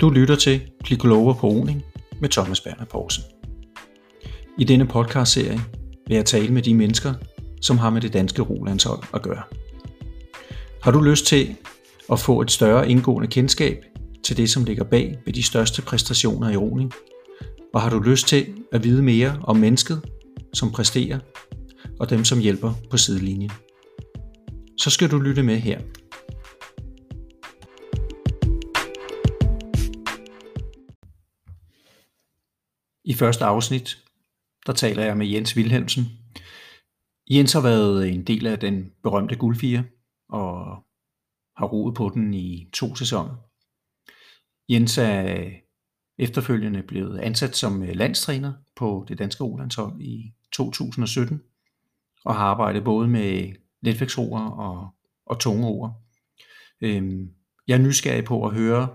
Du lytter til Bliv klogere på oning med Thomas Berner Poulsen. I denne podcastserie vil jeg tale med de mennesker, som har med det danske rolandshold at gøre. Har du lyst til at få et større indgående kendskab til det, som ligger bag ved de største præstationer i roning? Og har du lyst til at vide mere om mennesket, som præsterer, og dem, som hjælper på sidelinjen? Så skal du lytte med her. I første afsnit, der taler jeg med Jens Wilhelmsen. Jens har været en del af den berømte guldfire, og har roet på den i to sæsoner. Jens er efterfølgende blevet ansat som landstræner på det danske Olandshold i 2017, og har arbejdet både med letvægtsroer og, og tunge roer. Øhm, jeg er nysgerrig på at høre,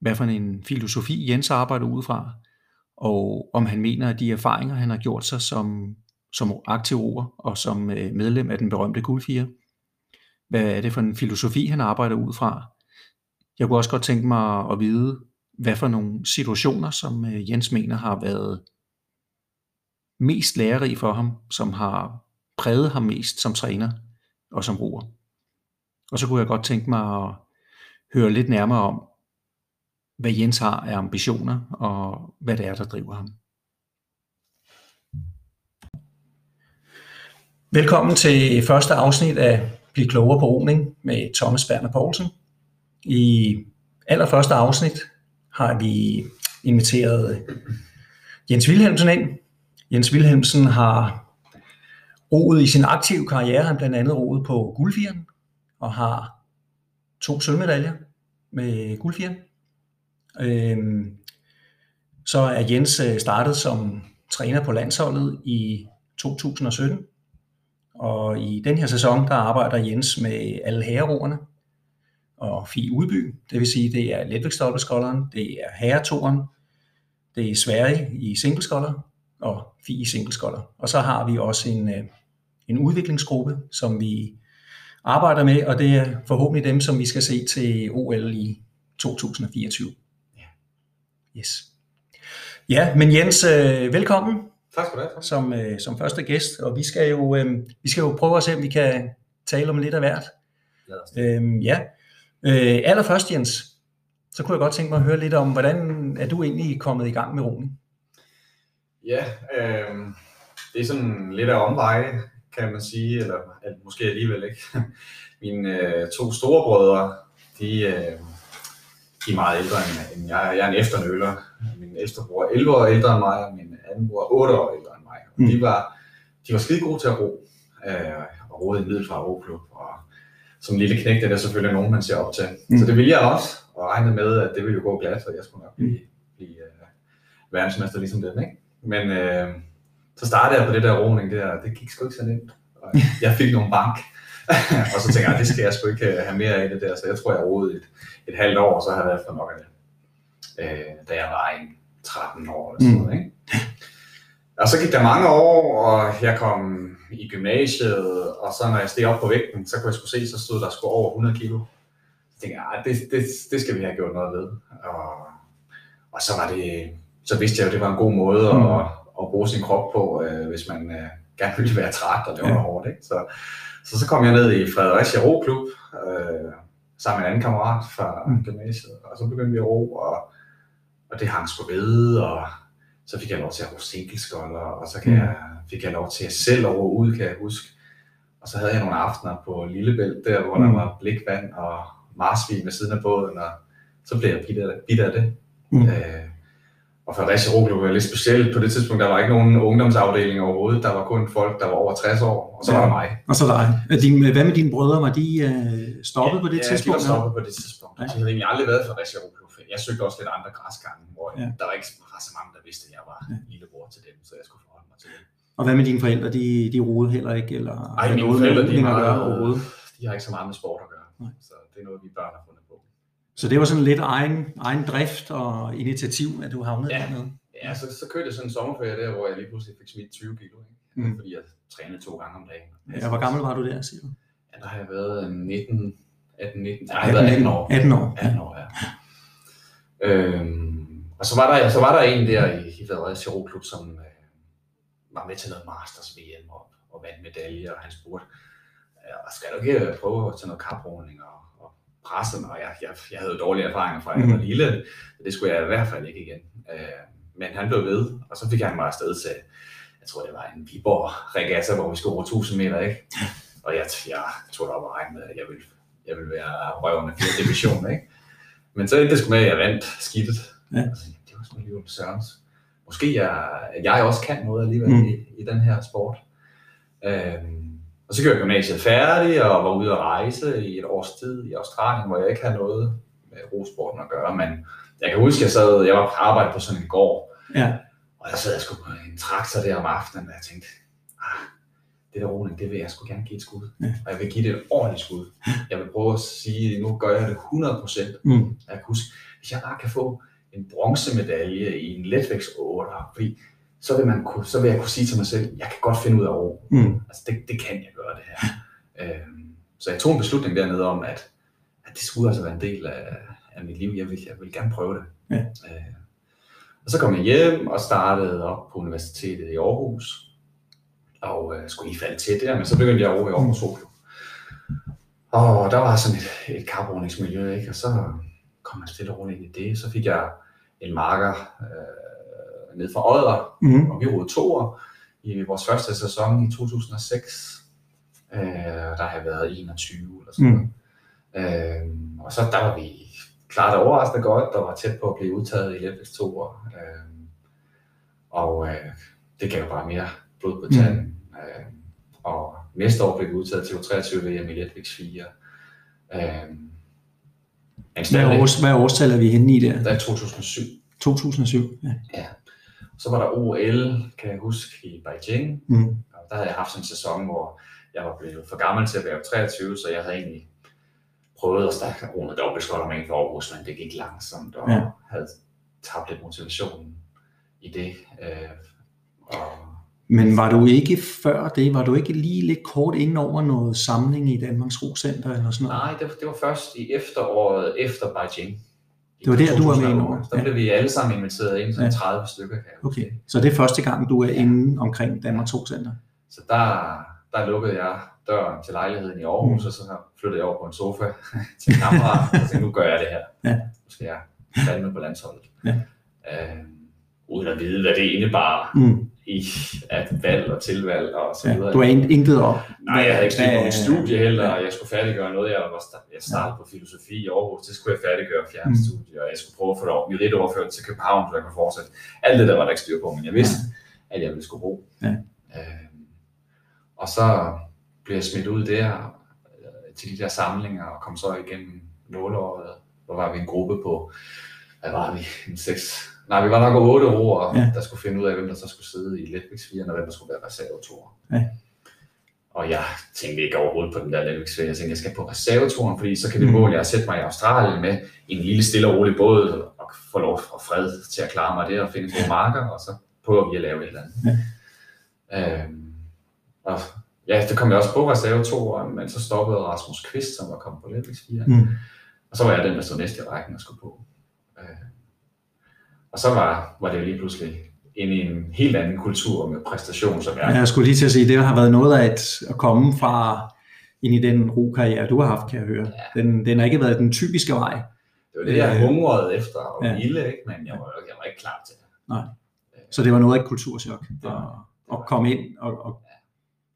hvad for en filosofi Jens arbejder ud fra, og om han mener, at de erfaringer, han har gjort sig som, som aktiv roer og som øh, medlem af den berømte guldfire, hvad er det for en filosofi, han arbejder ud fra? Jeg kunne også godt tænke mig at vide, hvad for nogle situationer, som øh, Jens mener har været mest lærerige for ham, som har præget ham mest som træner og som roer. Og så kunne jeg godt tænke mig at høre lidt nærmere om, hvad Jens har af ambitioner, og hvad det er, der driver ham. Velkommen til første afsnit af Bliv klogere på roning med Thomas Berner Poulsen. I allerførste afsnit har vi inviteret Jens Wilhelmsen ind. Jens Wilhelmsen har roet i sin aktive karriere. Han blandt andet roet på guldfieren og har to sølvmedaljer med guldfieren. Øhm, så er Jens øh, startet som træner på landsholdet i 2017, og i den her sæson, der arbejder Jens med alle herreroerne og Fi Udby. Det vil sige, det er letvægtstolpeskolderen, det er herretoren, det er Sverige i singleskolder og Fi i singleskolder. Og så har vi også en, øh, en udviklingsgruppe, som vi arbejder med, og det er forhåbentlig dem, som vi skal se til OL i 2024. Yes. Ja, men Jens, øh, velkommen. Tak skal du have. Som, øh, som første gæst, og vi skal, jo, øh, vi skal jo prøve at se, om vi kan tale om lidt af hvert. Øhm, ja. Øh, allerførst, Jens, så kunne jeg godt tænke mig at høre lidt om, hvordan er du egentlig kommet i gang med roning? Ja, øh, det er sådan lidt af omveje, kan man sige, eller måske alligevel ikke. Mine øh, to store brødre, de, øh, de er meget ældre end jeg. Jeg er en efternøler. Min ældste bror er 11 år ældre end mig, og min anden bror er 8 år ældre end mig. Og mm. de var, de var skide gode til at ro, øh, og rode i en middelfra roklub. Og som lille knægt er det selvfølgelig nogen, man ser op til. Mm. Så det ville jeg også, og regnede med, at det ville jo gå glat, for jeg skulle nok blive, blive uh, verdensmester ligesom den. Ikke? Men øh, så startede jeg på det der roning der, det gik sgu ikke så nemt. Og jeg fik nogle bank, og så tænkte jeg, det skal jeg sgu ikke have mere af det der, så jeg tror, jeg rodede et, et halvt år, så havde jeg for nok af det, øh, da jeg var en 13 år eller sådan noget. Ikke? Og så gik der mange år, og jeg kom i gymnasiet, og så når jeg steg op på vægten, så kunne jeg skulle se, så stod der sgu over 100 kilo. Så tænkte jeg, det, det, det skal vi have gjort noget ved. Og, og så var det, så vidste jeg jo, det var en god måde mm. at, at bruge sin krop på, øh, hvis man øh, gerne ville være træt, og det var ja. hårdt. Ikke? Så, så så kom jeg ned i Fredericia Roklub, øh, sammen med en anden kammerat fra mm. gymnasiet, og så begyndte vi at ro, og, og det hang sgu ved, og så fik jeg lov til at ro sinkelskolder, og så kan mm. jeg, fik jeg lov til at selv at ud, kan jeg huske. Og så havde jeg nogle aftener på Lillebælt, der hvor mm. der var blikvand og marsvin ved siden af båden, og så blev jeg bidt af det. Mm. Øh, og Fredericia Roklub var lidt specielt. På det tidspunkt, der var ikke nogen ungdomsafdeling overhovedet. Der var kun folk, der var over 60 år, og så ja. var der mig. Og så dig. Din, hvad med dine brødre? Var de uh, stoppet ja, på det ja, tidspunkt? Ja, de var stoppet på det tidspunkt. Ja. De havde egentlig aldrig været Fredericia Roklub. Jeg søgte også lidt andre græsgange, hvor ja. der var ikke så mange, der vidste, at jeg var ja. lillebror til dem, så jeg skulle forholde mig til dem. Og hvad med dine forældre? De, de rode heller ikke? Eller Ej, mine forældre, de, meget, de har ikke så meget med sport at gøre. Nej. Så det er noget, vi børn har. Så det var sådan lidt egen, egen drift og initiativ, at du havnede ja. dernede? Ja, så, så kørte jeg sådan en sommerferie der, hvor jeg lige pludselig fik smidt 20 kilo, ikke? Mm. fordi jeg trænede to gange om dagen. Ja, hvor gammel var du der, siger du? Ja, der har jeg været 19, 18, 19, nej, jeg har været 18 år. 18 år. 18 år, ja. Øhm, og så var, der, så var der en der i, i Fredericia Klub, som øh, var med til noget Masters VM og, og vandt medalje, og han spurgte, og skal du ikke prøve til noget kaproning og, og presse mig? Og jeg, jeg, jeg havde dårlige erfaringer fra, at jeg var lille, så det skulle jeg i hvert fald ikke igen. Øh, men han blev ved, og så fik han mig afsted til, jeg tror det var en Viborg regatta, hvor vi skulle over 1000 meter, ikke? Og jeg, jeg tog det op og regnede med, at jeg ville, jeg ville være røven af fire division, ikke? Men så endte det sgu med, at jeg vandt skidtet. Ja. Og så, det var sgu alligevel Sørens. Måske jeg, jeg også kan noget alligevel mm. i, i den her sport. Øhm, og så gjorde jeg gymnasiet færdig og var ude at rejse i et års tid i Australien, hvor jeg ikke havde noget med rosporten at gøre. Men jeg kan huske, at jeg, sad, jeg var på arbejde på sådan en gård, ja. og jeg sad jeg sgu på en traktor der om aftenen, og jeg tænkte, ah, det der roning, det vil jeg sgu gerne give et skud. Ja. Og jeg vil give det et ordentligt skud. Jeg vil prøve at sige, nu gør jeg det 100%. Mm. Jeg kan huske, hvis jeg bare kan få en bronzemedalje i en letvægts 8, fordi så vil, man kunne, så vil jeg kunne sige til mig selv, jeg kan godt finde ud af ro. Mm. Altså det, det kan jeg gøre det her. øhm, så jeg tog en beslutning dernede om, at, at det skulle altså være en del af, af mit liv. Jeg vil, jeg vil gerne prøve det. Ja. Øh, og så kom jeg hjem og startede op på universitetet i Aarhus. Og øh, skulle lige falde til der, men så begyndte jeg over i Aarhus Solo. Og der var sådan et, et karbrugningsmiljø, ikke? og så kom man stille og roligt ind i det. Så fik jeg en marker, øh, ned fra Odder, mm. og vi rodede år i vores første sæson i 2006. Øh, der har været 21 eller sådan mm. noget. Øh, og så der var vi klart overraskende godt, der var tæt på at blive udtaget i Letvægt 2 år. Øh, og øh, det gav bare mere blod på tanden. Mm. Øh, og næste år blev vi udtaget til 23 VM i Letvægt 4. Øh, hvad, års, hvad årstal er vi henne i der? Der er 2007. 2007, ja. ja. Så var der OL, kan jeg huske, i Beijing. Mm. Og der havde jeg haft sådan en sæson, hvor jeg var blevet for gammel til at være 23, så jeg havde egentlig prøvet at starte rundt dobbeltskot om for Aarhus, men det gik langsomt, og ja. havde tabt lidt motivationen i det. Øh, og men var du ikke før det, var du ikke lige lidt kort ind over noget samling i Danmarks Rocenter eller sådan noget? Nej, det, det var først i efteråret efter Beijing. Det var der, du var med inde Der blev vi alle sammen inviteret ind, så ja. 30 stykker. Kan jeg okay, så det er første gang, du er inde omkring Danmark 2 Center? Så der, der lukkede jeg døren til lejligheden i Aarhus, mm. og så flyttede jeg over på en sofa til en kammerat, og tænkte, nu gør jeg det her. Ja. Nu skal jeg falde på landsholdet. Ja. Øh, uden at vide, hvad det indebar. Mm i at valg og tilvalg og så videre. Ja, du har intet op? Nej, jeg havde ikke styr på studie heller, og jeg skulle færdiggøre noget. Jeg, var start, jeg startede på filosofi i Aarhus, det skulle jeg færdiggøre fjernstudie, mm. og jeg skulle prøve at få det over, mit overført til København, så jeg kunne fortsætte. Alt det der var der ikke styr på, men jeg vidste, ja. at jeg ville skulle bo. Ja. Øhm, og så blev jeg smidt ud der øh, til de der samlinger, og kom så igennem nåleåret, hvor var vi en gruppe på, hvad var vi, en seks, Nej, vi var nok otte roer, ja. der skulle finde ud af, hvem der så skulle sidde i Letvægts 4, og hvem der skulle være reservetorer. Ja. Og jeg tænkte ikke overhovedet på den der Letvægts 4. Jeg tænkte, jeg skal på reservetoren, fordi så kan det mm. mål, jeg sætte mig i Australien med i en lille stille og rolig båd, og få lov og fred til at klare mig det, og finde gode marker, og så prøve at lave et eller andet. Ja. Øhm, og ja, det kom jeg også på reservetoren, men så stoppede Rasmus Kvist, som var kommet på Letvægts 4. Mm. Og så var jeg den, der stod næste i rækken og skulle på. Øh, og så var, var det jo lige pludselig ind i en helt anden kultur med præstation, som jeg... Jeg skulle lige til at sige, det har været noget af at, at komme fra ind i den ro-karriere, du har haft, kan jeg høre. Ja. Den, den har ikke været den typiske vej. Det var det, jeg øh, hungrede efter og ja. ville, ikke? men jeg var, jeg var ikke klar til det. Nej. Så det var noget af et kulturschok at, at komme ind. Og, og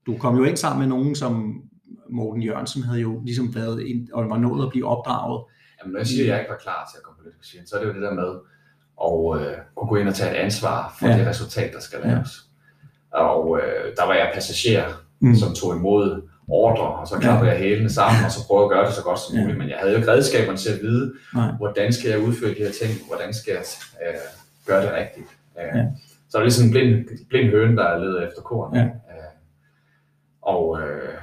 du kom jo ind sammen med nogen, som Morten Jørgensen havde jo ligesom været ind, og var nået at blive opdraget. Jamen, når jeg siger, at jeg ikke var klar til at komme på lidt så er det jo det der med, og øh, kunne gå ind og tage et ansvar for ja. det resultat, der skal laves. Ja. Og øh, der var jeg passager, mm. som tog imod ordre, og så klappede ja. jeg hælene sammen, og så prøvede at gøre det så godt som muligt. Men jeg havde jo ikke redskaberne til at vide, Nej. hvordan skal jeg udføre de her ting, hvordan skal jeg øh, gøre det rigtigt. Øh, ja. Så det er ligesom en blind, blind høne, der er ledet efter korn. Ja. Øh, og øh,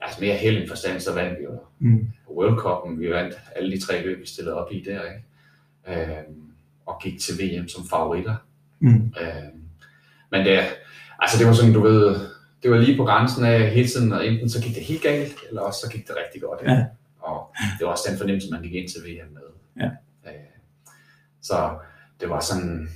altså mere held end forstand, så vandt vi jo mm. World Cup'en, vi vandt alle de tre løb, vi stillede op i der. Ikke? Øh, og gik til VM som favoritter. Mm. Øh, men det, altså det var sådan, du ved, det var lige på grænsen af hele tiden, og enten så gik det helt galt, eller også så gik det rigtig godt. Ja. Og det var også den fornemmelse, man gik ind til VM med. Ja. Øh, Så det var sådan,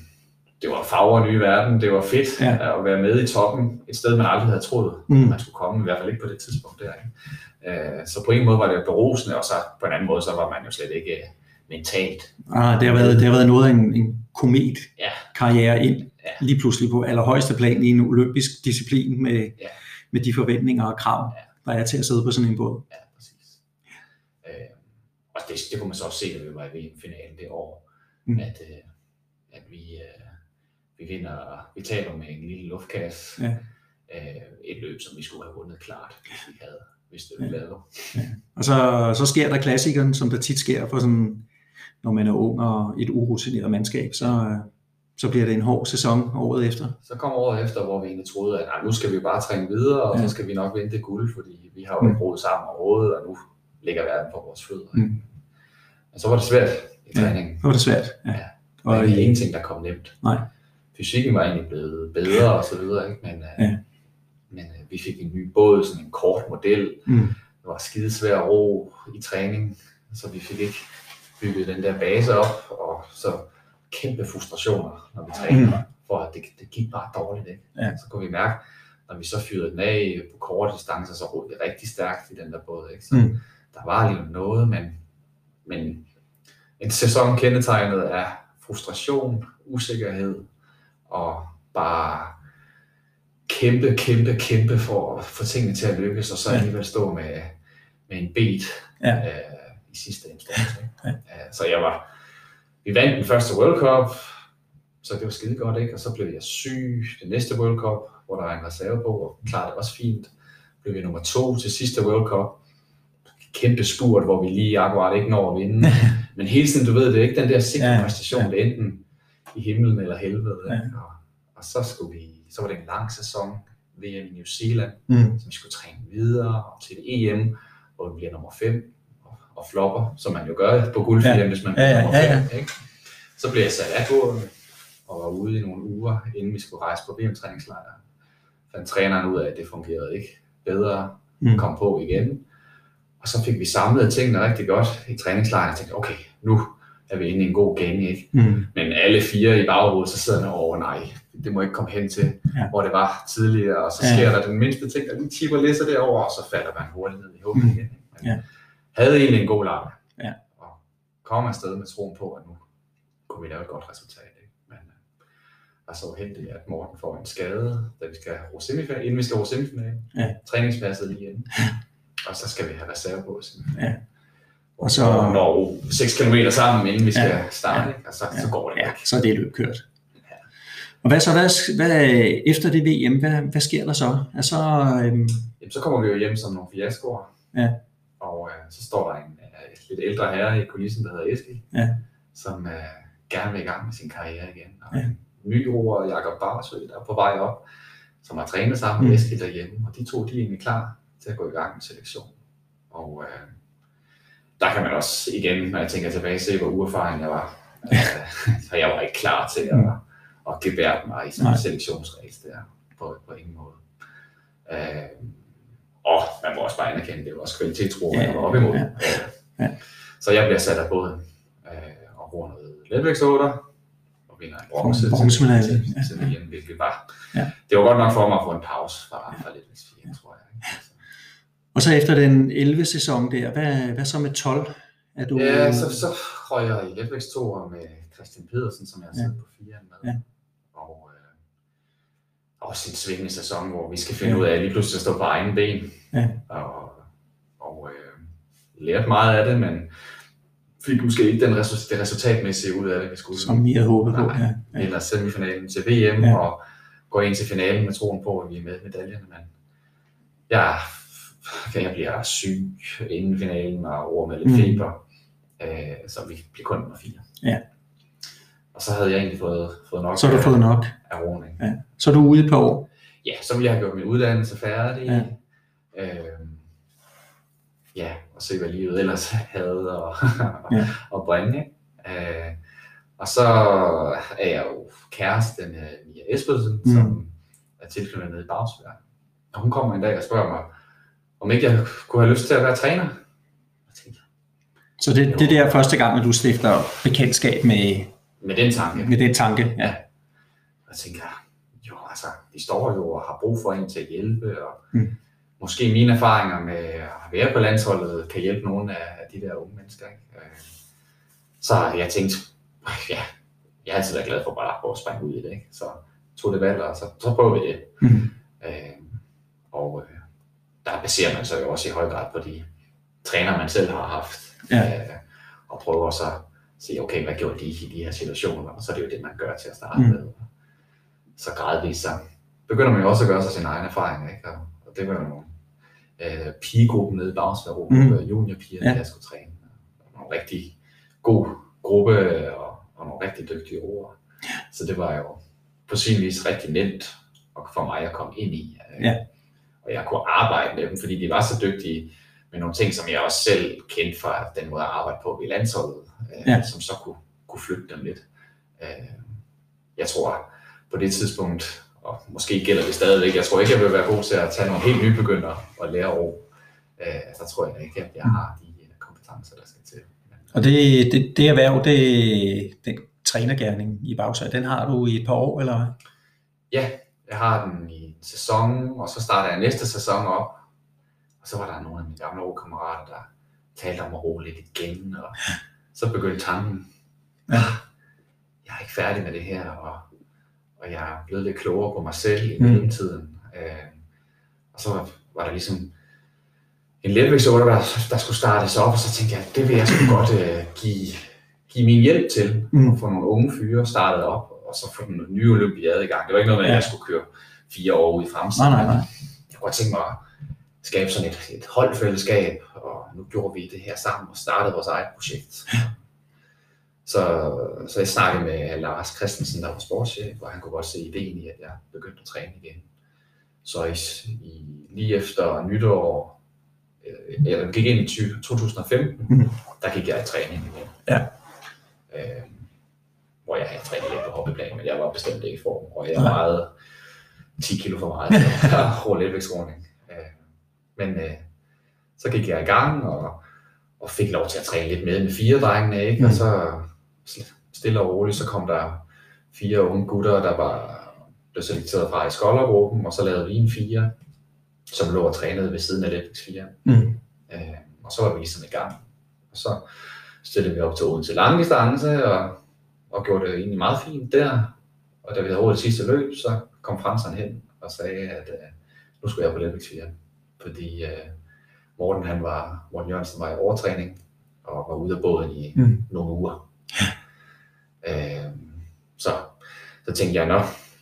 det var farver nye verden, det var fedt Ja. at være med i toppen, et sted man aldrig havde troet, Mm. man skulle komme, i hvert fald ikke på det tidspunkt der. Ikke? Øh, Så på en måde var det berusende, og så på en anden måde, så var man jo slet ikke mentalt. Ah, det, har været, det har været noget af en, en komet Ja. karriere ind Ja. lige pludselig på allerhøjeste plan i en olympisk disciplin med, Ja. med de forventninger og krav, der er til at sidde på sådan en båd. Ja, præcis. Øh, og det, det kunne man så også se, da vi var i VM-finalen det år, Mm. at, øh, at vi, øh, vi vinder, vi taber med en lille luftkasse. Ja. Øh, et løb, som vi skulle have vundet klart, hvis vi havde hvis det ville lave. Og så, så sker der klassikeren, som der tit sker for sådan, når man er ung og et urutineret mandskab, så, øh, så bliver det en hård sæson året efter. Så kom året efter, hvor vi egentlig troede, at nej, nu skal vi bare træne videre, og Ja. ja. så skal vi nok vinde det guld, fordi vi har jo Mm. rodet sammen og rådet, og nu ligger verden på vores fødder. Mm. Men så var det svært i Ja. træningen. Det var det svært. Ja. Ja. Og, Og det er ingenting, der kom nemt. Nej. Fysikken var egentlig blevet bedre og så videre, ikke? men, øh, Ja. men øh, vi fik en ny båd, sådan en kort model. mm, Det var skidesvær ro i træning, så vi fik ikke bygget den der base op, og så kæmpe frustrationer, når vi trænede, Mm. for at det, det gik bare dårligt. Ikke? Ja. Så kunne vi mærke, når vi så fyrede den af på korte distancer, så rodede vi rigtig stærkt i den der båd. Ikke? Så Mm. der var alligevel noget, men, men en sæson kendetegnet af frustration, usikkerhed og bare kæmpe, kæmpe, kæmpe for at få tingene til at lykkes, og så alligevel stå med, med en beat Ja. øh, i sidste instans. Ikke? Ja. Så jeg var, vi vandt den første World Cup, så det var skide godt, ikke? Og så blev jeg syg den næste World Cup, hvor der var en reserve på, og klarede det også fint. Blev vi nummer to til sidste World Cup. Kæmpe spurt, hvor vi lige akkurat ikke når at vinde. Men hele tiden, du ved det er ikke, den der sikre Ja, præstation, ja. det er enten i himlen eller helvede. Ja. Og, og, så, skulle vi, så var det en lang sæson, VM i New Zealand, mm, så vi skulle træne videre og til EM, hvor vi bliver nummer 5 og, og flopper, som man jo gør på guldfirma, Ja. ja. hvis man Ja, ja, ja, 5. Ikke? Så blev jeg sat af båden og var ude i nogle uger, inden vi skulle rejse på VM-træningslejr. Fandt træneren ud af, at det fungerede ikke bedre, mm, kom på igen. Og så fik vi samlet tingene rigtig godt i træningslejren. Jeg tænkte, okay, nu er vi inde i en god gang, ikke? mm, Men alle fire i baghovedet, så sidder man over, nej, det må ikke komme hen til, Ja. ja. hvor det var tidligere. Og så Ja. sker der den mindste ting, der lige tipper lidt derover, og så falder man hurtigt ned i huggen Mm. igen. ikke? Men Ja. Havde egentlig en god leg. Ja. Og kom afsted med troen på, at nu kunne vi lave et godt resultat. Ikke? Men øh, var så uheldig, at Morten får en skade, da vi skal ro semifinal, inden vi skal ro semifinal. Ja. Træningspasset lige inden. Og så skal vi have reserve på semifinal. Ja. Og så når ro 6 km sammen, inden vi skal Ja. starte, Ja. og så, Ja. så går det ja, ikke. så er det løb kørt. Og hvad så, hvad, hvad, efter det VM, hvad, hvad sker der så? Altså, øhm, Jamen, så kommer vi jo hjem som nogle fiaskoer. Ja. Og øh, så står der en øh, lidt ældre herre i kulissen, der hedder Eskild, Ja. som øh, gerne vil i gang med sin karriere igen. Og Ja. en ny roer, Jakob Barsø, der er på vej op, som har trænet sammen Mm. med Eskild derhjemme. Og de to, de er egentlig klar til at gå i gang med selektion. Og øh, der kan man også igen, når jeg tænker tilbage, se, hvor uerfaren jeg var. Øh, så jeg var ikke klar til at, Mm. at gebære mig i sådan en selektionsrace der. På, på ingen måde. Øh, og man må også bare anerkende, det var også kvalitetsroer, Ja, ja, op imod. ja, ja. Så jeg bliver sat af båden øh, og roer noget letvægtsotter og vinder en bronze bronzemedalje, til, til, til VM, hvilket var. Ja. Det var godt nok for mig at få en pause fra, fra letvægtsfire, tror jeg. Ikke? Og så efter den 11. sæson der, hvad, hvad så med 12? Er du, Ja, så, så røg jeg i letvægtstoer med Christian Pedersen, som jeg har Ja. siddet på fire med. Ja. Og også en svingende sæson, hvor vi skal finde Ja. ud af lige pludselig at stå på egen ben. Ja. Og, og øh, lærte meget af det, men fik måske ikke den resu- det resultatmæssige ud af det, vi skulle. som vi havde håbet på? Ja, ja. Vinder semifinalen til VM Ja. og går ind til finalen med troen på, at vi er med medaljerne. Men jeg, jeg bliver syg inden finalen og over med lidt mm. feber, øh, så vi bliver kun nummer fire. Ja. Og så havde jeg egentlig fået, fået nok Så har du af, fået nok. af roning. Ja. Så er du ude på år. Ja, så ville jeg have gjort min uddannelse færdig. Ja. Øhm, ja, og se hvad livet ellers havde og, Ja. ja. og bringe. Øh, og så er jeg jo kæreste med Mia Esbødsen, Mm. som er tilknyttet nede i Bagsvær. Og hun kommer en dag og spørger mig, om ikke jeg kunne have lyst til at være træner. Jeg tænkte, Så det, det er der første gang, at du stifter bekendtskab med, med den tanke. Med den tanke, ja. Og tænker, jo altså, de står jo og har brug for en til at hjælpe, og Mm. måske mine erfaringer med at være på landsholdet kan hjælpe nogle af de der unge mennesker. Ikke? Øh, Så jeg tænkte, ja, jeg har altid været glad for bare at springe ud i det, ikke? så tog det valg, og så, så prøver vi det. Mm. Øh, og øh, der baserer man sig jo også i høj grad på de træner, man selv har haft. Ja. Øh, og prøver så se, okay, hvad gjorde de i de her situationer? Og så er det jo det, man gør til at starte Mm. med. Så gradvist så begynder man jo også at gøre sig sin egen erfaring. Ikke? Og, og det var jo nogle øh, pigegruppen nede i Bagsværdro, Mm. juniorpiger, Ja. ja. jeg skulle træne. Og nogle rigtig god gruppe og, og nogle rigtig dygtige ord. Så det var jo på sin vis rigtig nemt for mig at komme ind i. øh, Ja. Og jeg kunne arbejde med dem, fordi de var så dygtige med nogle ting, som jeg også selv kendte fra den måde at arbejde på i landsholdet, øh, Ja. som så kunne, kunne flytte dem lidt. Øh, jeg tror på det tidspunkt, og måske gælder det stadigvæk, jeg tror ikke, jeg vil være god til at tage nogle helt nybegyndere og lære ro. Øh, der tror jeg ikke, at jeg har de øh, kompetencer, der skal til. Og det, det, det erhverv, det, den trænergærning i bagsæt, den har du i et par år, eller hvad? Ja, jeg har den i en sæson, og så starter jeg næste sæson op. Så var der nogle af mine gamle kammerater, der talte om at roe lidt igen, og så begyndte tanken, Ja. "Ah, jeg er ikke færdig med det her, og, og jeg er blevet lidt klogere på mig selv i Mm. mellemtiden. Øh, og så var der ligesom en letvægtsotter, der, der skulle startes op, og så tænkte jeg, det vil jeg sgu godt øh, give, give min hjælp til, Mm. at få nogle unge fyre startet op, og så få den nye olympiade i gang. Det var ikke noget med, at jeg skulle køre fire år ud i fremtiden. Nej, nej, nej. Jeg kunne godt tænke mig skabe sådan et, et holdfællesskab, og nu gjorde vi det her sammen og startede vores eget projekt. Så, så jeg snakkede med Lars Christensen, der var sportschef, og han kunne godt se ideen i, at jeg begyndte at træne igen. Så i, i, lige efter nytår, øh, jeg gik ind i 20, 2015, Mhm. der gik jeg i træning igen. Ja. Øh, hvor jeg havde trænet lidt på hoppeplan, men jeg var bestemt ikke i form, og jeg vejede 10 kilo for meget at rulle letvægtsroning. Øh, men øh, så gik jeg i gang og, og fik lov til at træne lidt med med fire drengene, ikke? Mm. og så stille og roligt, så kom der fire unge gutter, der var blev selekteret fra i skoldergruppen, og så lavede vi en fire, som lå og trænede ved siden af Letvægts 4. Mm. Øh, og så var vi ligesom i gang. Og så stillede vi op til Odense langdistance, og, og gjorde det egentlig meget fint der. Og da vi havde det sidste løb, så kom Franseren hen og sagde, at øh, nu skulle jeg på Letvægts 4. Fordi øh, Morten, han var, Morten Jørgensen var i overtræning, og var ude af båden i Mm. nogle uger. Øh, så, så tænkte jeg, nå,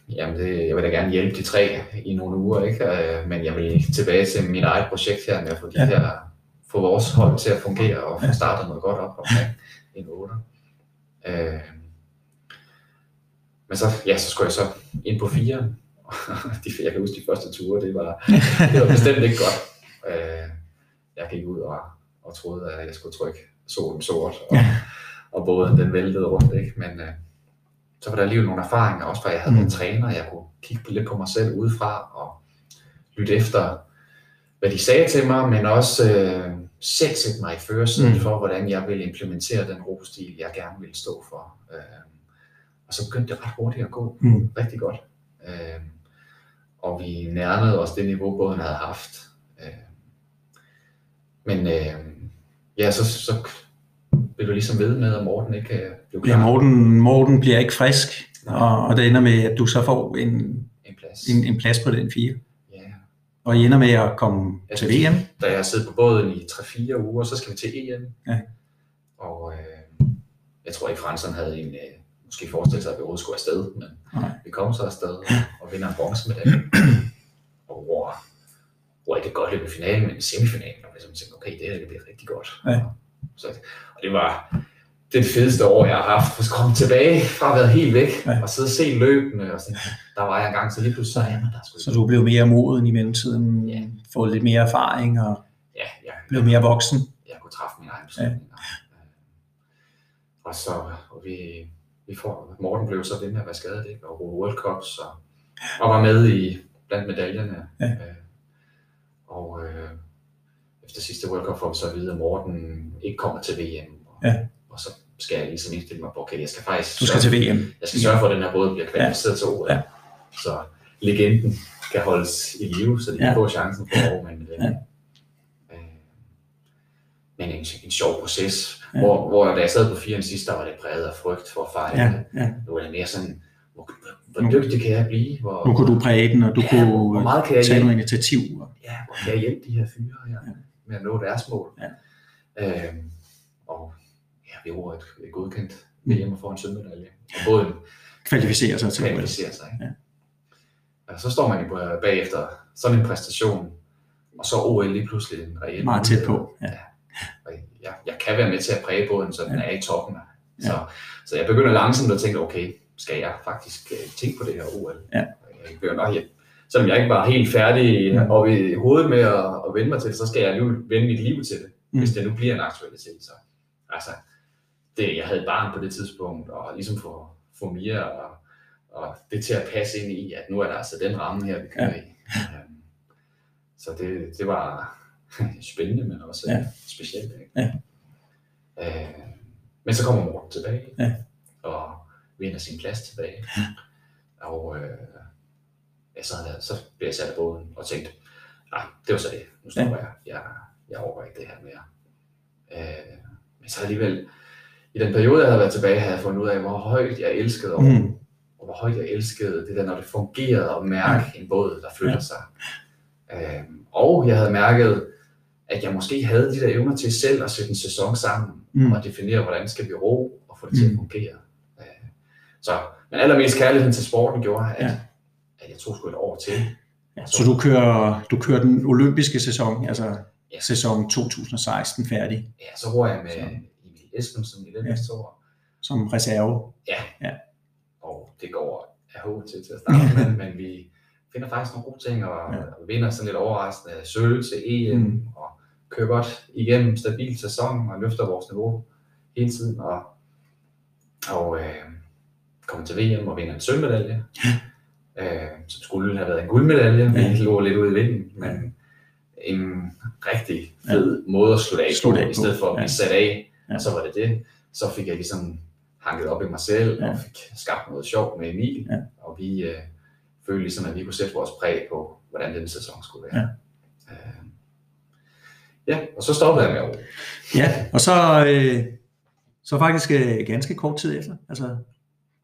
jamen det, jeg vil da gerne hjælpe de tre i nogle uger, ikke? Øh, men jeg vil tilbage til mit eget projekt her med at få de Ja. her, få vores hold til at fungere og få startet noget godt op omkring en 8. Øh, men så, ja, så skulle jeg så ind på fire. de, jeg kan huske de første ture, det var, det var bestemt ikke godt. Øh, jeg gik ud og, og troede, at jeg skulle trykke solen sort, og, Ja. og båden den væltede rundt. Ikke? Men øh, så var der alligevel nogle erfaringer, også fra jeg havde Mm. været træner, jeg kunne kigge på- lidt på mig selv udefra og lytte efter, hvad de sagde til mig, men også øh, selv sætte mig i førersiden Mm. for, hvordan jeg ville implementere den robostil, jeg gerne ville stå for. Øh, og så begyndte det ret hurtigt at gå Mm. rigtig godt. Øh, og vi nærmede os det niveau, båden havde haft. Øh, men øh, ja, så, så blev du ligesom ved med, at Morten ikke øh, blev klar Ja, Morten, Morten bliver ikke frisk, og, og det ender med, at du så får en, en plads. en, en plads på den fire. Ja. Og I ender med at komme Ja, til VM. Da jeg sidder på båden i 3-4 uger, så skal vi til EM. Ja. Og øh, jeg tror ikke, Fransson havde en, øh, måske forestillet sig, at vi overhovedet skulle afsted, men Nej. vi kom så afsted og vinder en bronzemedalje. og hvor, er det godt løb i finalen, men i semifinalen, og ligesom tænkte, okay, det her det bliver rigtig godt. Ja. Så, og det var det fedeste år, jeg har haft. For at komme tilbage fra at været helt væk, Ja. ja. og sidde og se løbene, og så, der var jeg engang, så lige pludselig, så, jamen, der skulle Så du blev mere moden i mellemtiden, Ja. fået lidt mere erfaring og ja, ja, blev mere voksen. jeg kunne træffe mine egne beslutninger. Ja. Og så og vi, vi får, Morten blev så ved med at være skadet, ikke? og World Cups, og, og var med i blandt medaljerne. Ja. Øh, og øh, efter sidste World Cup får vi så at vide, at Morten ikke kommer til VM. Og, Ja. og så skal jeg ligesom indstille mig på, okay, jeg skal faktisk Du skal til VM. jeg skal sørge for, at den her båd bliver kvalificeret til OL. Ja. Så legenden kan holdes i live, så de Ja. kan få chancen for at men, Ja. øh, men en, en sjov proces, Ja. ja. hvor, hvor da jeg sad på firen sidst, der var det præget af frygt for at fejle. Ja, ja. Nu er det mere sådan, hvor, hvor dygtig kan jeg blive? Hvor, Nu kunne du præge den, og du ja, kunne hvor meget kan jeg tage noget initiativ. og- ja, hvor kan jeg hjælpe de her fyre her Ja. med at nå deres mål? Ja. Øhm, og ja, vi var et, godkendt VM og får en sølvmedalje. Og båden Kvalificere sig til OL. kvalificerer sig. Ikke? Ja. Og så står man jo bagefter sådan en præstation, og så OL lige pludselig en reel Meget tæt på. Ja. Og jeg, jeg kan være med til at præge båden, så den Ja. er i toppen. Så, så jeg begynder langsomt at tænke, okay, skal jeg faktisk øh, tænke på det her OL? Ja. Jeg begynder, ja, selvom jeg ikke var helt færdig Mm. og i hovedet med at, at vende mig til det, så skal jeg nu vende mit liv til det, Mm. hvis det nu bliver en aktualitet. Så, altså, det, jeg havde barn på det tidspunkt, og ligesom få, få Mia og, og det til at passe ind i, at nu er der altså den ramme her, vi kører Ja. i. Øhm, Så det, det var spændende, men også Ja. ja. specielt. Ikke? Ja. Øh, men så kommer Morten tilbage, Ja. og vinder sin plads tilbage. Og øh, ja, så, så blev jeg sat af båden og tænkte, nej, det var så det. Nu stopper jeg. jeg. Jeg overgår ikke det her mere. Øh, men så alligevel, i den periode, jeg havde været tilbage, havde jeg fundet ud af, hvor højt jeg elskede over, Mm. og hvor højt jeg elskede det der, når det fungerede at mærke en båd, der flytter Ja. sig. Øhm, og jeg havde mærket, at jeg måske havde de der evner til selv at sætte en sæson sammen, Mm. og definere, hvordan skal vi ro, og få det til at Mm. fungere. Øh, så, men allermest kærligheden til sporten gjorde, at, Ja. ja. at jeg tog sgu et år til. Ja, så du kører, du kører den olympiske sæson, altså Ja. sæson 2016 færdig, Ja, så ror jeg med Så. Emil Esbensen i den Ja. næste år, som reserve. og det går af H til til at starte med, men vi finder faktisk nogle gode ting, og, Ja. ja. og vinder sådan lidt overraskende sølv til EM, Mm. mm. og kører godt igennem stabil sæson, og løfter vores niveau hele tiden, og, og øh, kommer til VM og vinder en sølvmedalje, øh, som skulle have været en guldmedalje, Ja. vi lå lidt ude i vinden, men en rigtig fed ja. måde at slutte af, Slutte af på, i stedet for at blive ja. sat af, Ja. og så var det det. Så fik jeg ligesom hanket op i mig selv, Ja. og fik skabt noget sjovt med Emil, Ja. og vi øh, følte ligesom, at vi kunne sætte vores præg på, hvordan den sæson skulle være. Ja, øh, ja og så stoppede jeg med at. Ja, og så, øh, så faktisk øh, ganske kort tid efter, altså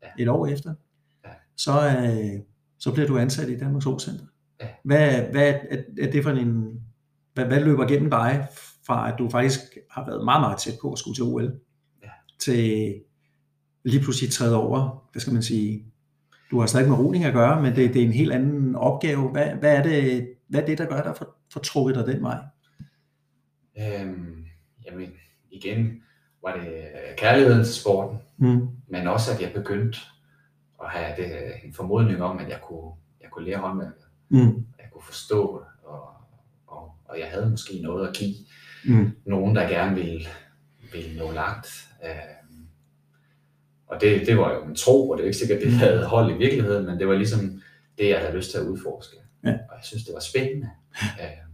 Ja. et år efter, Ja. så, øh, så bliver du ansat i Danmarks Center. Ja. Hvad, hvad er, er det for en, hvad, hvad løber gennem dig fra, at du faktisk har været meget, meget tæt på at skulle til OL, Ja. til lige pludselig træde over, hvad skal man sige, du har stadig med roning at gøre, men det, det er en helt anden opgave. Hvad, hvad, er det, hvad er det, der gør dig for, for trukket dig den vej? Øhm, jamen, igen var det kærligheden til sporten, Mm. men også at jeg begyndte at have det, en formodning om, at jeg kunne, jeg kunne lære håndværket, Mm. at jeg kunne forstå og, og, og jeg havde måske noget at give Mm. nogen, der gerne ville, ville nå langt. Øhm, og det, det var jo en tro, og det er ikke sikkert, det havde hold i virkeligheden, men det var ligesom det, jeg havde lyst til at udforske. Ja. Og jeg synes, det var spændende. øhm,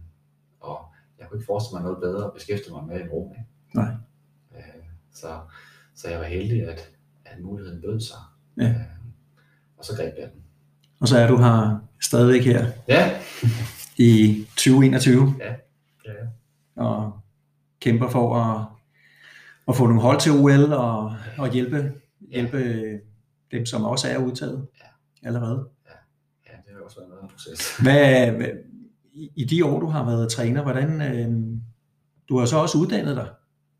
og jeg kunne ikke forestille mig noget bedre at beskæftige mig med end roning. Nej. Øh, så, så jeg var heldig, at, at muligheden bød sig. Ja. Øh, og så greb jeg den. Og så er du her stadigvæk her Ja, i 2021 ja, ja. og kæmper for at, at få nogle hold til OL og, og hjælpe, hjælpe dem, som også er udtaget allerede. ja det har også været en proces. Hvad, i, I de år, du har været træner, hvordan, øh, du har så også uddannet dig.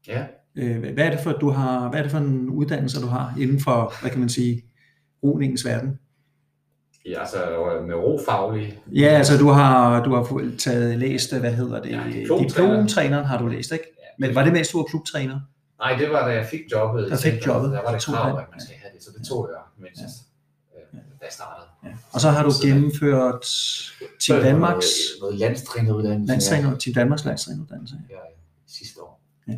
Ja, Øh, hvad er det for, du har, hvad er det for en uddannelse, du har inden for, hvad kan man sige, roningens verden? ja altså med rofaglig. Ja, altså du har, du har taget, læst, hvad hedder det, Ja, diplomtræner. diplomtræneren har du læst, ikke? Men var det mens du var klubtræner? Nej, det var da jeg fik jobbet. Der fik jobbet. Der var det krav, at man skal have det, så det tog jeg, mens Ja. ja. øh, da jeg startede. Ja. Og så har du gennemført Team Danmarks, Noget, landstræneruddannelse. landstræner, Team Danmarks landstræneruddannelse. Ja, ja, sidste år. Ja.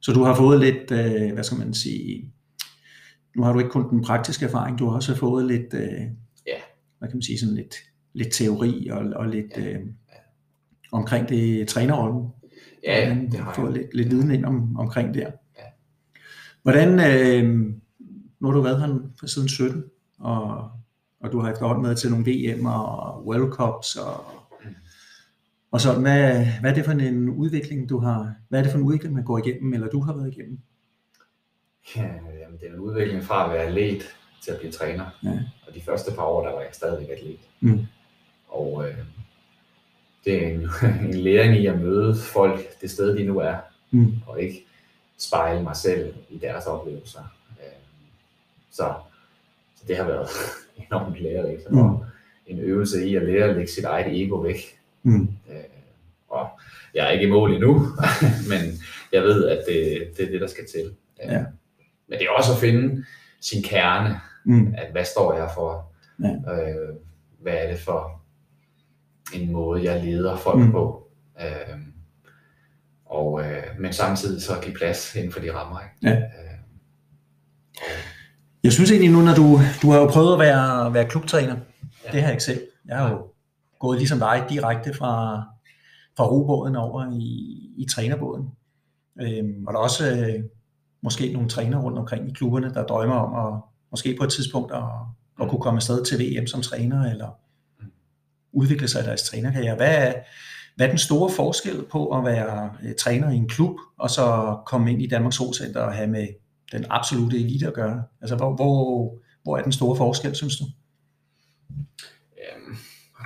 Så du har fået lidt, øh, hvad skal man sige, nu har du ikke kun den praktiske erfaring, du har også fået lidt, øh, Ja. hvad kan man sige, sådan lidt, lidt teori og, og lidt Ja. øh, omkring det trænerrollen. Ja, ja, Hvordan det har fået jeg. lidt, lidt viden ind om, omkring der. Ja. Hvordan, øh, nu har du været her siden 17, og, og du har efterhånden været til nogle VM og World Cups og, og sådan. Hvad, hvad er det for en udvikling, du har, hvad er det for en udvikling, man går igennem, eller du har været igennem? Ja, jamen, det er en udvikling fra at være atlet til at blive træner. Ja. Og de første par år, der var jeg stadigvæk atlet. Mm. Og øh, det er en, en læring i at møde folk det sted, de nu er, Mm. og ikke spejle mig selv i deres oplevelser. Øh, så, så det har været enormt lærerigt, Mm. og en øvelse i at lære at lægge sit eget ego væk. Mm. Øh, og jeg er ikke i mål endnu, men jeg ved, at det, det er det, der skal til. Øh, Ja. Men det er også at finde sin kerne, Mm. at hvad står jeg for? Ja. Øh, hvad er det for en måde, jeg leder folk Mm. mm. på? Øh, og, øh, men samtidig så give plads inden for de rammer. Ikke? Ja. Øh, Jeg synes egentlig nu, når du, du har jo prøvet at være, være klubtræner, Ja. det har jeg ikke selv. Jeg har jo gået ligesom dig direkte fra, fra robåden over i, i trænerbåden. Øhm, og der er også øh, måske nogle trænere rundt omkring i klubberne, der drømmer om at måske på et tidspunkt at, at kunne komme afsted til VM som træner, eller udvikle sig i deres trænerkarriere. Hvad er, hvad er den store forskel på at være øh, træner i en klub, og så komme ind i Danmarks Solcenter og have med den absolute elite at gøre? Altså, hvor, hvor, hvor er den store forskel, synes du? Øhm,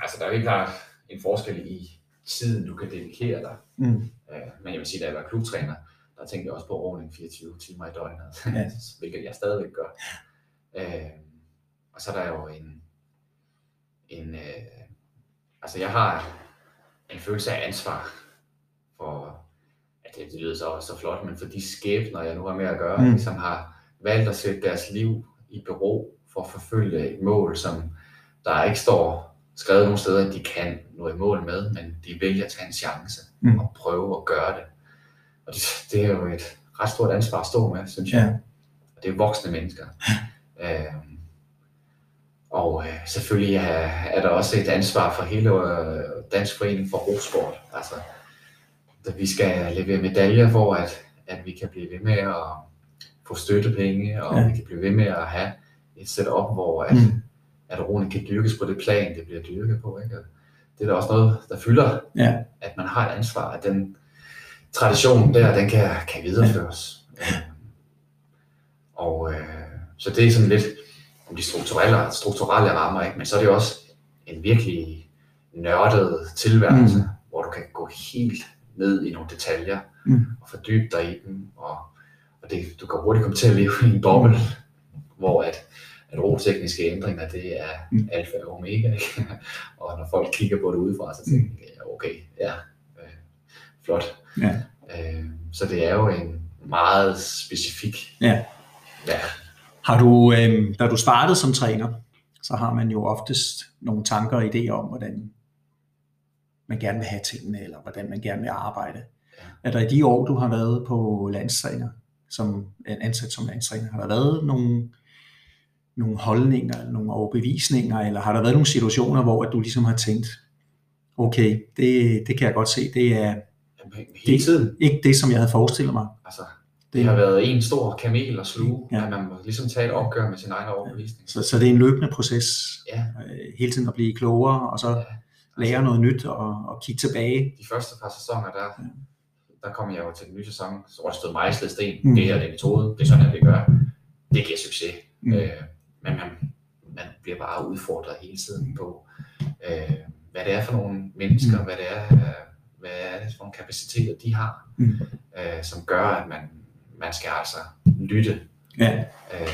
altså, der er helt klart en forskel i tiden, du kan dedikere dig. Mm. Øh, men jeg vil sige, da jeg var klubtræner, der tænkte jeg også på ordning 24 timer i døgnet, Ja. hvilket jeg stadigvæk gør. Øh, og så er der jo en, en øh, altså jeg har en følelse af ansvar for, det, det lyder så, så flot, men for de skæbner, jeg nu har med at gøre, Mm. som har valgt at sætte deres liv i bero for at forfølge et mål, som der ikke står skrevet nogle steder, at de kan nå i mål med, men de vælger at tage en chance Mm. og prøve at gøre det. Og det, det er jo et ret stort ansvar at stå med, synes jeg. Ja. Og det er voksne mennesker. øhm, og øh, selvfølgelig er, er der også et ansvar for hele øh, Dansk Forening for Rosport. Altså, vi skal levere medaljer for, at, at vi kan blive ved med at få støttepenge, og Ja. vi kan blive ved med at have et setup, hvor at, Mm. at roen kan dyrkes på det plan, det bliver dyrket på. Ikke? Det er da også noget, der fylder, Ja. at man har et ansvar, at den tradition der, den kan, kan videreføres. Ja. Og øh, så det er sådan lidt om de strukturelle, strukturelle rammer, ikke? men så er det også en virkelig nørdet tilværelse, mm. hvor du kan gå helt ned i nogle detaljer Mm. og fordybe dig i dem, og, og det, du kan hurtigt komme til at leve i en boble, hvor at, at rotekniske ændringer, det er Mm. alfa og omega, ikke? og når folk kigger på det udefra, så tænker de, ja, okay, ja, øh, flot. Ja. Øh, så det er jo en meget specifik Ja. ja, Har du, øh, da du startede som træner, så har man jo oftest nogle tanker og idéer om, hvordan man gerne vil have tingene, eller hvordan man gerne vil arbejde. Er der i de år, du har været på landstræner, som ansat som landstræner, har der været nogle, nogle holdninger, eller nogle overbevisninger, eller har der været nogle situationer, hvor at du ligesom har tænkt, okay, det, det kan jeg godt se, det er hele tiden. ikke det, som jeg havde forestillet mig. Altså, det har været en stor kamel at sluge, Ja. ja. at man må ligesom tage et opgør med sin egen overbevisning. Så, så det er en løbende proces, Ja, øh, hele tiden at blive klogere, og så ja. Lære noget nyt og, og kigge tilbage. de første par sæsoner, der, Ja. der kom jeg jo til den nye sæson, så stået mejslet sten. Mm. Det her det er metode, det er sådan, at vi gør. Det giver succes. Mm. Øh, men man, man bliver bare udfordret hele tiden på, øh, hvad det er for nogle mennesker, Mm. hvad det er, øh, hvad er det for nogle kapaciteter, de har, Mm. øh, som gør, at man, man skal altså lytte, Ja, øh,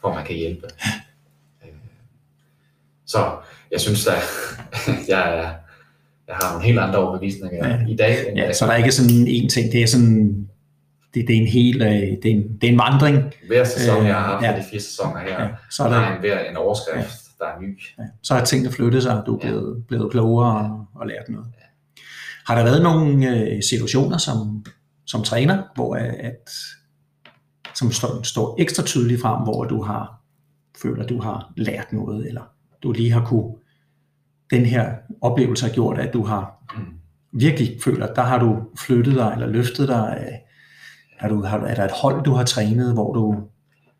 for at man kan hjælpe. Øh, så jeg synes, at jeg, er- jeg har nogle helt andre overbevisninger Ja. ja. i dag, end ja, jeg så der er ikke sådan en ting, det er sådan, det, det er en hel, øh, det er en, det er en vandring. Hver sæson, jeg har haft Øh, ja. ja. de fire sæsoner her, Ja, ja. så, er der er en, hver en overskrift, ja. der er ny. ja, så har tingene flyttet sig, og du er Ja. blevet, blevet klogere og, og lært noget. Har der været nogle øh, situationer som, som træner, hvor øh, at, som står, står ekstra tydeligt frem, hvor du har føler, du har lært noget, eller du lige har kunne, den her oplevelse har gjort, at du har virkelig føler, at der har du flyttet dig, eller løftet dig af, Har du, har, er der et hold, du har trænet, hvor du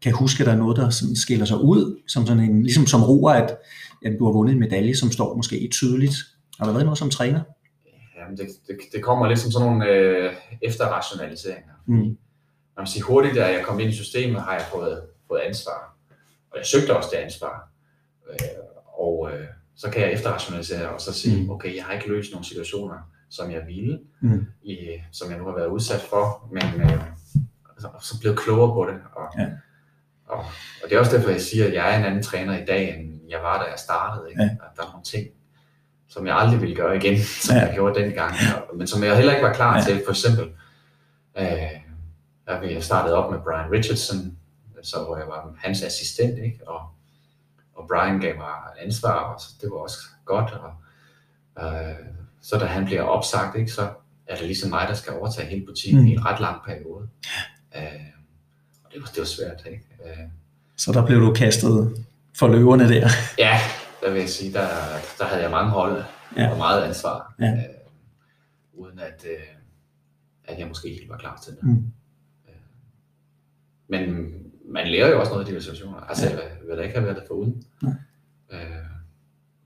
kan huske, at der er noget, der sådan skiller sig ud, som sådan en, ligesom som roer, at, at du har vundet en medalje, som står måske tydeligt. Har der været noget som træner? Jamen, det, det, det kommer lidt som sådan nogle øh, efterrationaliseringer. Mm. Man sige, hurtigt, da jeg kom ind i systemet, har jeg fået, fået ansvar. Og jeg søgte også det ansvar. Øh, og øh, så kan jeg efterrationalisere og så sige, mm. okay, jeg har ikke løst nogle situationer, som jeg ville, mm. i, som jeg nu har været udsat for, men øh, så, så blevet klogere på det. Og, ja. og, og det er også derfor, jeg siger, at jeg er en anden træner i dag, end jeg var, da jeg startede. Ikke? Ja. At der er nogle ting, som jeg aldrig ville gøre igen, som ja. jeg gjorde dengang, men som jeg heller ikke var klar ja. til. For eksempel, øh, jeg startede op med Brian Richardson, så hvor jeg var hans assistent, ikke? Og, og Brian gav mig ansvar, og så det var også godt. Og, øh, så da han bliver opsagt, ikke, så er det ligesom mig, der skal overtage hele butikken mm. i en ret lang periode. Øh, og det var, det var svært. Ikke? Øh, så der blev du kastet for løverne der? Ja, der vil jeg sige, der, der havde jeg mange hold ja. og meget ansvar. Ja. Øh, uden at, øh, at jeg måske helt var klar til det. Mm. Øh, men man lærer jo også noget af de situationer. Altså, ja. jeg vil da ikke have været det for uden. Øh,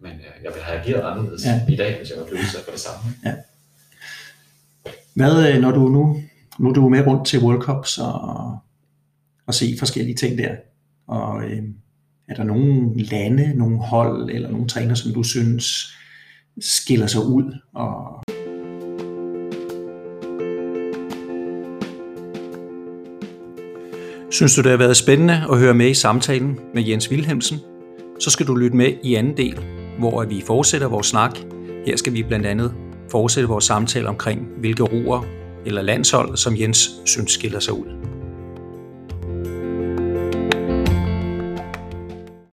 men øh, jeg ville have ageret anderledes ja. i dag, hvis jeg var blevet udsat for det samme. Ja. Hvad, øh, når du nu, nu er du med rundt til World Cups og, og se forskellige ting der, og øh, er der nogle lande, nogle hold eller nogle træner, som du synes skiller sig ud? Og... Synes du, det har været spændende at høre med i samtalen med Jens Wilhelmsen? Så skal du lytte med i anden del, hvor vi fortsætter vores snak. Her skal vi blandt andet fortsætte vores samtale omkring, hvilke roer eller landshold, som Jens synes skiller sig ud.